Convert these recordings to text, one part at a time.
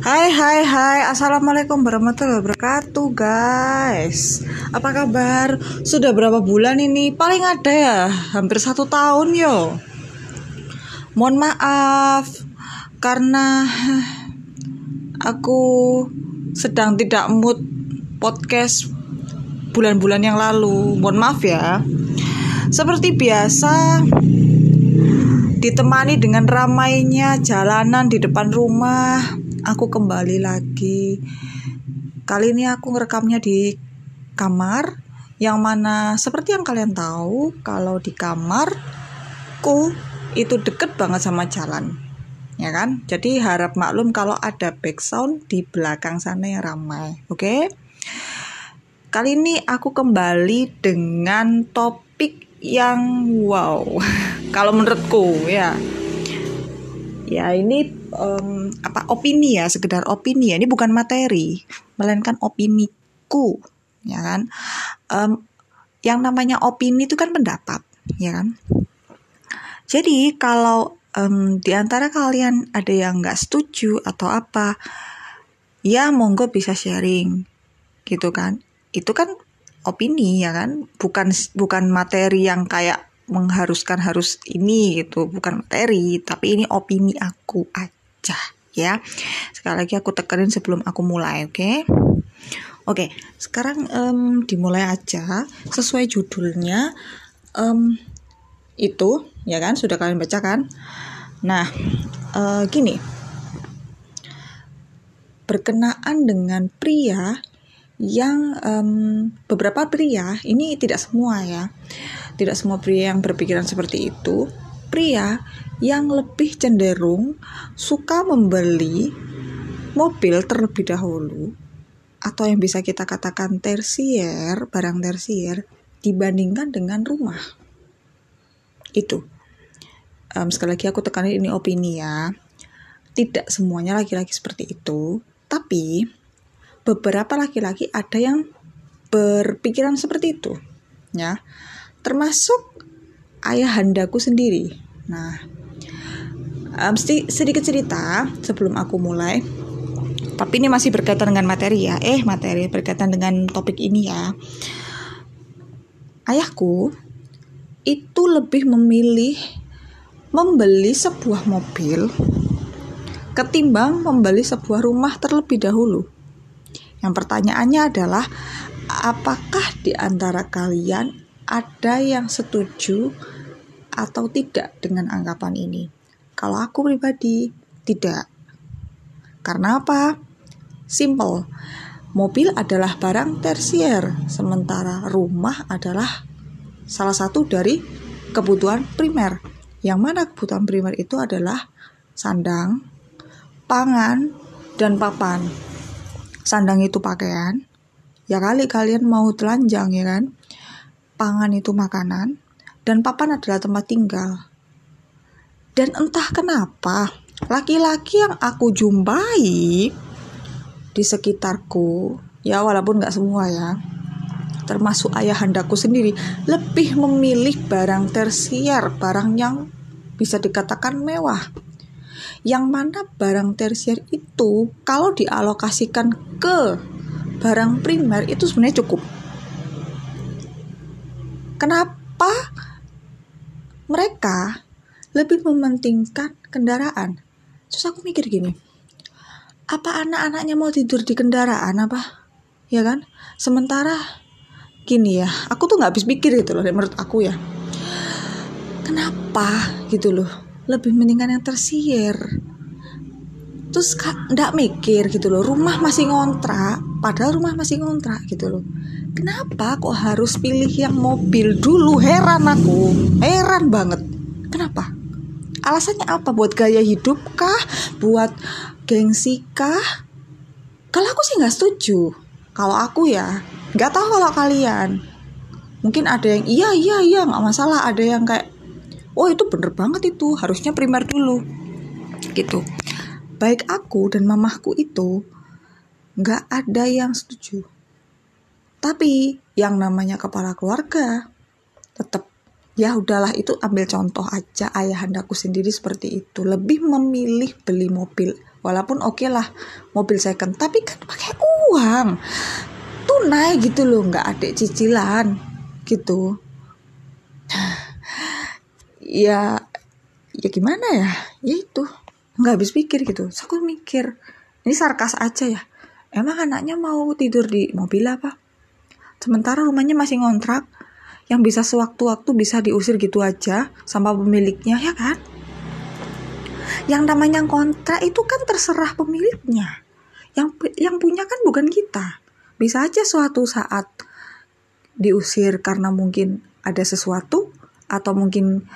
Hai hai hai. Assalamualaikum warahmatullahi wabarakatuh guys. Apa kabar? Sudah berapa bulan ini? Paling ada ya Hampir satu tahun yo. Mohon maaf Karena Aku Sedang tidak mood Podcast Bulan-bulan yang lalu. Mohon maaf ya. Seperti biasa ditemani dengan ramainya jalanan di depan rumah aku kembali lagi. Kali ini aku ngerekamnya di kamar yang mana seperti yang kalian tahu kalau di kamarku itu deket banget sama jalan. Ya kan? Jadi harap maklum kalau ada background di belakang sana yang ramai. Oke? Okay? Kali ini aku kembali dengan topik yang wow. kalau menurutku ya. Ya, ini um, apa opini ya sekedar opini ya. Ini bukan materi melainkan opiniku ya kan? Um, yang namanya opini itu kan pendapat ya kan? Jadi kalau um, di antara kalian ada yang nggak setuju atau apa ya monggo bisa sharing gitu kan? Itu kan opini ya kan? Bukan bukan materi yang kayak mengharuskan harus ini gitu. Bukan materi tapi ini opini aku aja aja ya. Sekali lagi aku tekerin sebelum aku mulai, oke? Okay? Oke, sekarang um, dimulai aja sesuai judulnya um, itu, ya kan? Sudah kalian baca kan? Nah, uh, gini, berkenaan dengan pria yang um, beberapa pria ini tidak semua ya, tidak semua pria yang berpikiran seperti itu. Pria yang lebih cenderung suka membeli mobil terlebih dahulu atau yang bisa kita katakan tersier, barang tersier dibandingkan dengan rumah. Itu. Um, sekali lagi aku tekanin ini opini ya. Tidak semuanya laki-laki seperti itu, tapi beberapa laki-laki ada yang berpikiran seperti itu, ya. Termasuk ayahandaku sendiri. Nah, um, sedikit cerita sebelum aku mulai. Tapi ini masih berkaitan dengan materi ya. Eh materi berkaitan dengan topik ini ya. Ayahku itu lebih memilih membeli sebuah mobil ketimbang membeli sebuah rumah terlebih dahulu. Yang pertanyaannya adalah apakah di antara kalian ada yang setuju atau tidak dengan anggapan ini kalau aku pribadi tidak. Karena apa? Simple. Mobil adalah barang tersier, sementara rumah adalah salah satu dari kebutuhan primer. Yang mana kebutuhan primer itu adalah sandang, pangan, dan papan. Sandang itu pakaian, ya kali kalian mau telanjang ya kan? Pangan itu makanan, dan papan adalah tempat tinggal. Dan entah kenapa, laki-laki yang aku jumpai di sekitarku, ya walaupun nggak semua ya, termasuk ayahandaku sendiri, lebih memilih barang tersier, barang yang bisa dikatakan mewah. Yang mana barang tersier itu kalau dialokasikan ke barang primer itu sebenarnya cukup. Kenapa mereka lebih mementingkan kendaraan. Terus aku mikir gini, apa anak-anaknya mau tidur di kendaraan apa? Ya kan? Sementara gini ya, aku tuh nggak habis pikir gitu loh, menurut aku ya. Kenapa gitu loh? Lebih mendingan yang tersier. Terus nggak mikir gitu loh, rumah masih ngontrak, padahal rumah masih ngontrak gitu loh. Kenapa kok harus pilih yang mobil dulu? Heran aku, heran banget. Kenapa? alasannya apa? Buat gaya hidup kah? Buat gengsi kah? Kalau aku sih nggak setuju. Kalau aku ya nggak tahu kalau kalian. Mungkin ada yang iya iya iya nggak masalah. Ada yang kayak oh itu bener banget itu. Harusnya primer dulu. Gitu. Baik aku dan mamahku itu nggak ada yang setuju. Tapi yang namanya kepala keluarga tetap ya udahlah itu ambil contoh aja ayahandaku sendiri seperti itu. Lebih memilih beli mobil walaupun oke okay lah mobil second tapi kan pakai uang. Tunai gitu loh nggak ada cicilan gitu. Ya ya gimana ya? Ya itu nggak habis pikir gitu. So, aku mikir ini sarkas aja ya emang anaknya mau tidur di mobil apa? Sementara rumahnya masih ngontrak. Yang bisa sewaktu-waktu bisa diusir gitu aja sama pemiliknya ya kan? Yang namanya kontrak itu kan terserah pemiliknya. Yang yang punya kan bukan kita. Bisa aja suatu saat diusir karena mungkin ada sesuatu atau mungkin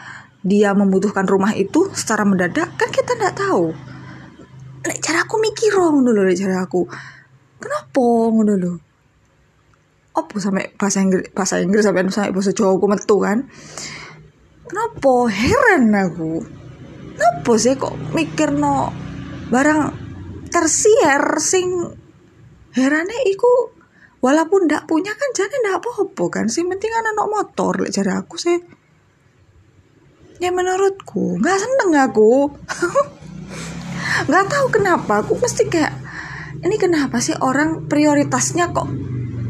dia membutuhkan rumah itu secara mendadak kan kita nggak tahu. Cara aku mikir dong dulu cara aku kenapa ngono lho? Opo sampai bahasa Inggris bahasa Inggris sampai sampai bahasa Jawa aku metu kan? Kenapa? Heran aku. Kenapa sih kok mikir no barang tersier sing herane iku walaupun ndak punya kan jadi ndak apa-apa kan? Sih penting anak motor lek cara aku sih. Ya menurutku nggak seneng aku. Nggak tahu kenapa aku mesti kayak ini kenapa sih orang prioritasnya kok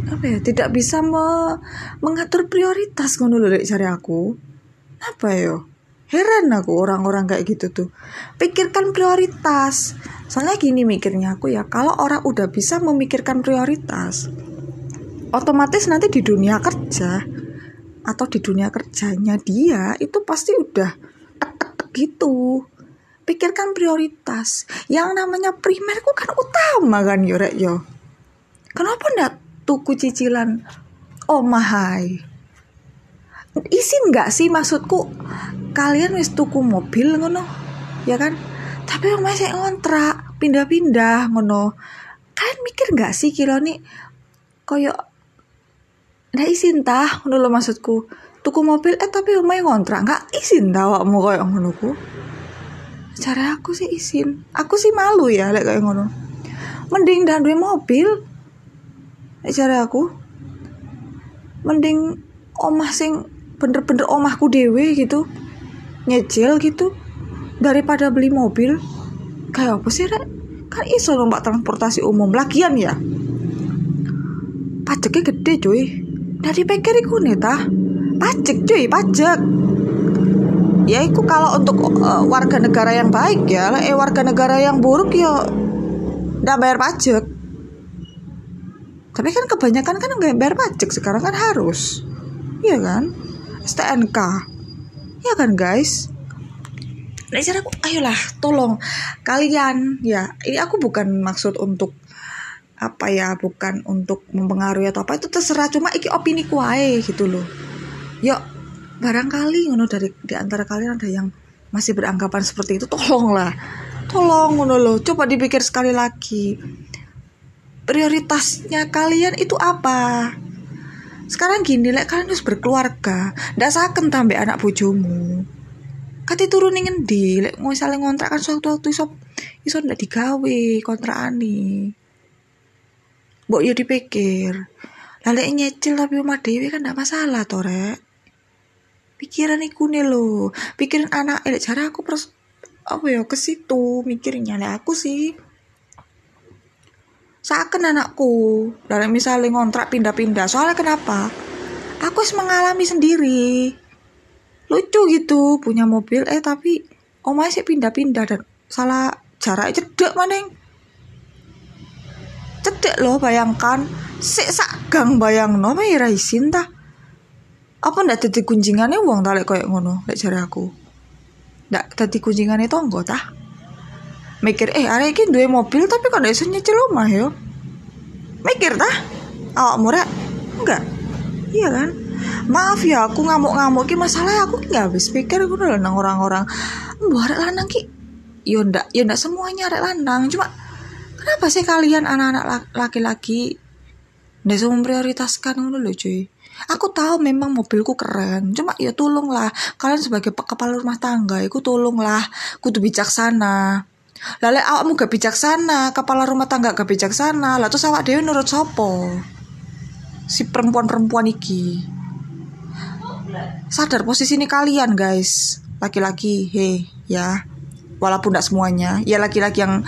apa ya tidak bisa me mengatur prioritas ngono lho cari aku? Apa ya? Heran aku orang-orang kayak gitu tuh. Pikirkan prioritas. Soalnya gini mikirnya aku ya kalau orang udah bisa memikirkan prioritas otomatis nanti di dunia kerja atau di dunia kerjanya dia itu pasti udah gitu pikirkan prioritas. Yang namanya primer ku kan utama kan yo rek yo. Kenapa ndak tuku cicilan? Oh mahai. Isin nggak sih maksudku? Kalian wis tuku mobil ngono ya kan? Tapi yang masih ngontrak pindah-pindah ngono. Kalian mikir nggak sih kilo nih koyo nggak izin tah ngono lo maksudku? Tuku mobil eh tapi rumahnya ngontrak nggak izin tah awakmu koyo ngono ku cara aku sih izin. Aku sih malu ya lek kayak ngono. Mending dan dua mobil. Cara aku mending omah sing bener-bener omahku dewe gitu nyecil gitu daripada beli mobil. Kayak apa sih rek? Kan iso numpak transportasi umum. Lagian ya pajaknya gede cuy. Dari pikir iku nih tah pajak cuy pajak ya itu kalau untuk uh, warga negara yang baik ya eh warga negara yang buruk ya nggak bayar pajak. Tapi kan kebanyakan kan nggak bayar pajak sekarang kan harus. Iya kan? STNK ya kan guys? Nah, aku, ayolah, tolong kalian ya. Ini aku bukan maksud untuk apa ya bukan untuk mempengaruhi atau apa itu terserah. Cuma iki opini kuai gitu loh. Yuk barangkali ngono dari di antara kalian ada yang masih beranggapan seperti itu tolonglah. Tolong ngono loh coba dipikir sekali lagi. Prioritasnya kalian itu apa? Sekarang gini lek kalian harus berkeluarga ndak saken tambah anak bojomu. Kati turun ngendi? Lek misalnya ngontrak kan suatu waktu iso iso ndak digawe kontrakane Mbok yo dipikir. Lalu nyecil tapi rumah dewi kan gak masalah toh rek. Pikiran iku nih lo, pikirin anak elek cara aku pros apa ya ke situ mikirnya lah aku sih. Saken anakku, dari misalnya ngontrak pindah-pindah. Soalnya kenapa? Aku harus mengalami sendiri. Lucu gitu punya mobil eh tapi omah sih pindah-pindah dan salah jarak cedek maneng cedek loh bayangkan sik sak gang bayang no mai raisin ta apa ndak dadi kunjingane wong ta lek ngono lek jare aku? Ndak dadi kunjingane tonggo ta? Mikir eh arek iki duwe mobil tapi kok ndak iso nyicil omah yo? Mikir ta? Awak murah enggak. Iya kan? Maaf ya aku ngamuk-ngamuk ki masalah aku nggak habis pikir aku udah nang orang-orang. Arek lanang ki. Yo ndak yo ndak semuanya arek lanang cuma Kenapa sih kalian anak-anak laki-laki Nggak -laki, memprioritaskan dulu cuy Aku tahu memang mobilku keren. Cuma ya tolonglah Kalian sebagai kepala rumah tangga Aku tolonglah Kudu bijaksana. Lalu awakmu gak bijaksana Kepala rumah tangga gak bijaksana Lalu terus awak dewi nurut sopo Si perempuan-perempuan iki. Sadar posisi ini kalian guys. Laki-laki Hei ya. Walaupun tidak semuanya. Ya laki-laki yang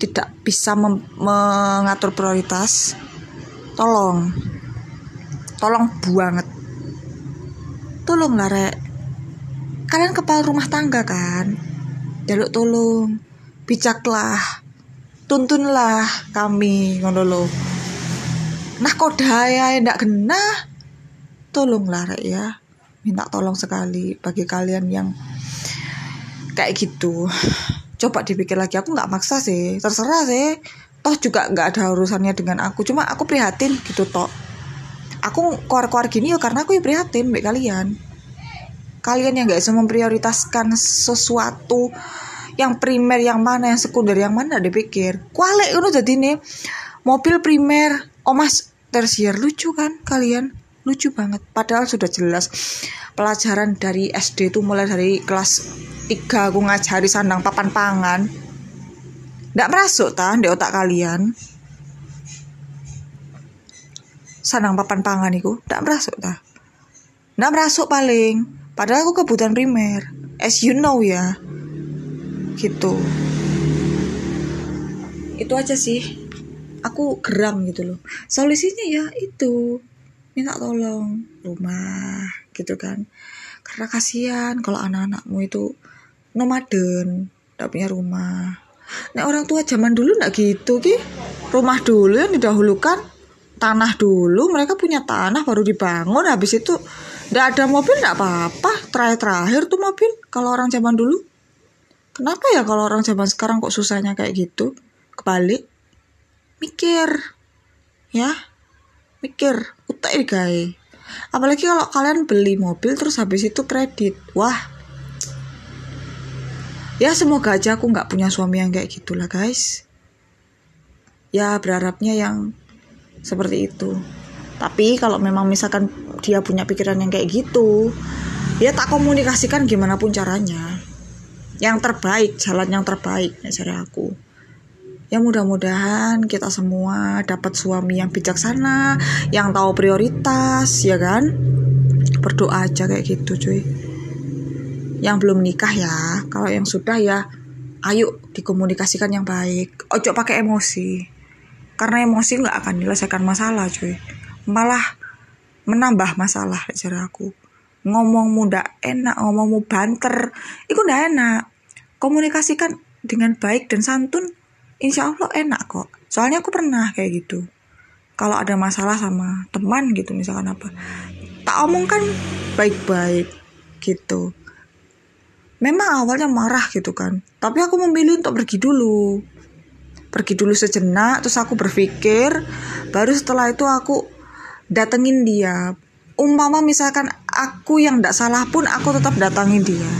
tidak bisa mengatur prioritas. Tolong tolong banget tolong lah rek. Kalian kepala rumah tangga kan? Jaluk tolong bijaklah. Tuntunlah kami ngono lo nah kok daya ndak kena tolonglah rek ya. Minta tolong sekali bagi kalian yang kayak gitu. Coba dipikir lagi. Aku nggak maksa sih. Terserah sih. Toh juga nggak ada urusannya dengan aku. Cuma aku prihatin gitu toh aku keluar-keluar gini ya karena aku ya prihatin baik kalian. Kalian yang nggak bisa memprioritaskan sesuatu yang primer yang mana yang sekunder yang mana dipikir kualek itu jadi nih mobil primer oh mas tersier lucu kan kalian? Lucu banget. Padahal sudah jelas pelajaran dari SD itu mulai dari kelas 3 aku ngajari sandang papan pangan. Ndak merasuk ta di otak kalian sanang papan pangan itu tidak merasuk dah tidak merasuk paling. Padahal aku kebutuhan primer. As you know ya. Gitu. Itu aja sih. Aku geram gitu loh. Solusinya ya itu. Minta tolong. Rumah gitu kan. Karena kasihan kalau anak-anakmu itu nomaden tidak punya rumah. Nah orang tua zaman dulu nggak gitu ki. Rumah dulu yang didahulukan tanah dulu mereka punya tanah baru dibangun habis itu ndak ada mobil ndak apa-apa. Terakhir terakhir tuh mobil kalau orang zaman dulu. Kenapa ya kalau orang zaman sekarang kok susahnya kayak gitu? Kebalik mikir ya mikir utak guys apalagi kalau kalian beli mobil terus habis itu kredit. Wah. Ya semoga aja aku nggak punya suami yang kayak gitulah guys. Ya berharapnya yang seperti itu. Tapi kalau memang misalkan dia punya pikiran yang kayak gitu ya tak komunikasikan gimana pun caranya. Yang terbaik jalan yang terbaik cari aku. Ya mudah-mudahan kita semua dapat suami yang bijaksana yang tahu prioritas ya kan? Berdoa aja kayak gitu cuy. Yang belum nikah ya kalau yang sudah ya ayo dikomunikasikan yang baik. Ojo pakai emosi karena emosi nggak akan menyelesaikan masalah cuy. Malah menambah masalah cara aku. Ngomong muda enak ngomongmu banter itu udah enak. Komunikasikan dengan baik dan santun insya Allah enak kok. Soalnya aku pernah kayak gitu. Kalau ada masalah sama teman gitu misalkan apa tak omongkan baik-baik gitu. Memang awalnya marah gitu kan tapi aku memilih untuk pergi dulu pergi dulu sejenak terus aku berpikir baru setelah itu aku datengin dia. Umpama misalkan aku yang tidak salah pun aku tetap datangin dia.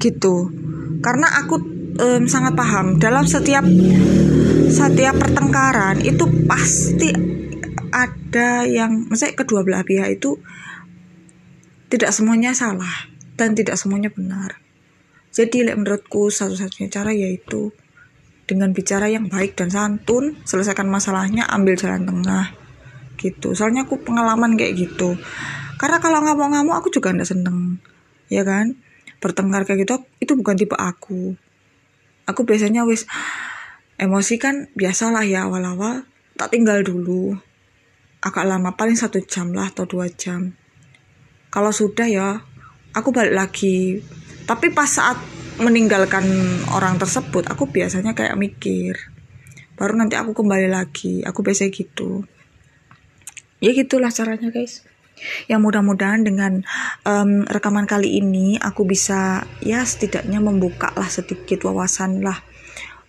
Gitu. Karena aku um, sangat paham dalam setiap setiap pertengkaran itu pasti ada yang maksudnya kedua belah pihak itu tidak semuanya salah dan tidak semuanya benar. Jadi menurutku satu-satunya cara yaitu dengan bicara yang baik dan santun selesaikan masalahnya ambil jalan tengah. Gitu. Soalnya aku pengalaman kayak gitu. Karena kalau ngamuk-ngamuk aku juga nggak seneng. Ya kan? Bertengkar kayak gitu itu bukan tipe aku. Aku biasanya wis emosi kan biasalah ya awal-awal tak tinggal dulu. Agak lama paling satu jam lah atau dua jam. Kalau sudah ya aku balik lagi. Tapi pas saat meninggalkan orang tersebut aku biasanya kayak mikir baru nanti aku kembali lagi. Aku biasa gitu. Ya gitulah caranya guys. Yang mudah-mudahan dengan um, rekaman kali ini aku bisa ya setidaknya membuka lah sedikit wawasan lah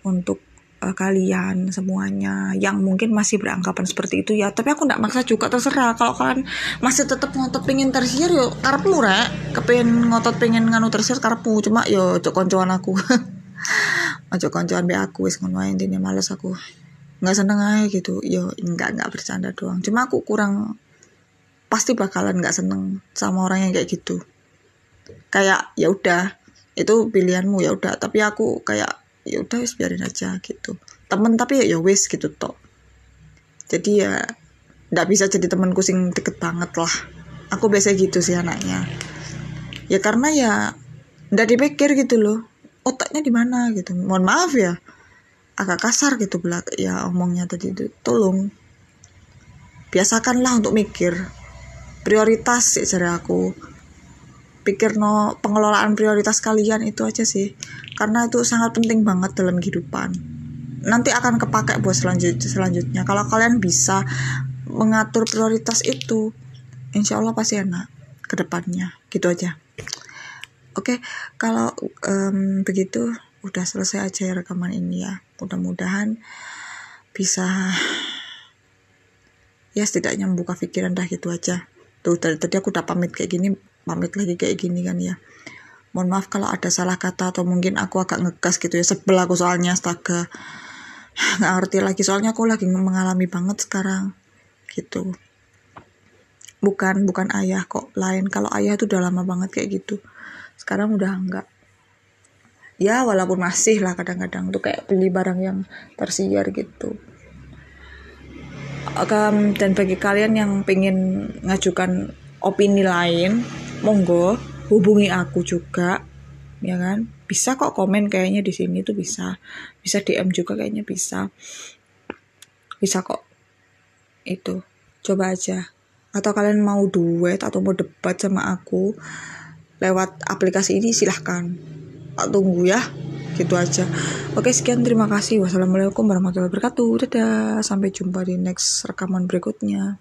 untuk uh, kalian semuanya yang mungkin masih beranggapan seperti itu ya. Tapi aku tidak maksa juga terserah. Kalau kalian masih tetap ngotot pengen tersier yo karepmu rek. Kepengen ngotot pengen nganu tersier karepmu. Cuma yo cok koncoan aku. Ojo koncoan be aku wis ngono ae. Intine males aku. Nggak seneng aja gitu. Yo enggak enggak bercanda doang. Cuma aku kurang pasti bakalan nggak seneng sama orang yang kayak gitu. Kayak ya udah itu pilihanmu ya udah. Tapi aku kayak ya udah wis biarin aja gitu. Temen tapi ya, ya wis gitu toh jadi ya nggak bisa jadi temenku sing deket banget lah. Aku biasa gitu sih anaknya. Ya karena ya nggak dipikir gitu loh. Otaknya di mana gitu. Mohon maaf ya. Agak kasar gitu belak ya omongnya tadi itu. Tolong. Biasakanlah untuk mikir. Prioritas sih cari aku pikir no pengelolaan prioritas kalian itu aja sih. Karena itu sangat penting banget dalam kehidupan. Nanti akan kepakai buat selanjut selanjutnya. Kalau kalian bisa mengatur prioritas itu insya Allah pasti enak ke depannya. Gitu aja. Oke kalau um, begitu udah selesai aja ya rekaman ini ya. Mudah-mudahan bisa ya setidaknya membuka pikiran dah gitu aja. Tuh tadi, tadi aku udah pamit kayak gini pamit lagi kayak gini kan ya. Mohon maaf kalau ada salah kata atau mungkin aku agak ngegas gitu ya sebel aku soalnya astaga. Nggak ngerti lagi soalnya aku lagi mengalami banget sekarang gitu. Bukan bukan ayah kok lain. Kalau ayah tuh udah lama banget kayak gitu sekarang udah enggak ya walaupun masih lah kadang-kadang tuh kayak beli barang yang tersiar gitu. Dan bagi kalian yang pengen ngajukan opini lain monggo hubungi aku juga ya kan? Bisa kok komen kayaknya di sini tuh bisa. Bisa DM juga kayaknya bisa. Bisa kok. Itu coba aja. Atau kalian mau duet atau mau debat sama aku lewat aplikasi ini silahkan. Tunggu ya gitu aja. Oke sekian terima kasih. Wassalamualaikum warahmatullahi wabarakatuh. Dadah sampai jumpa di next rekaman berikutnya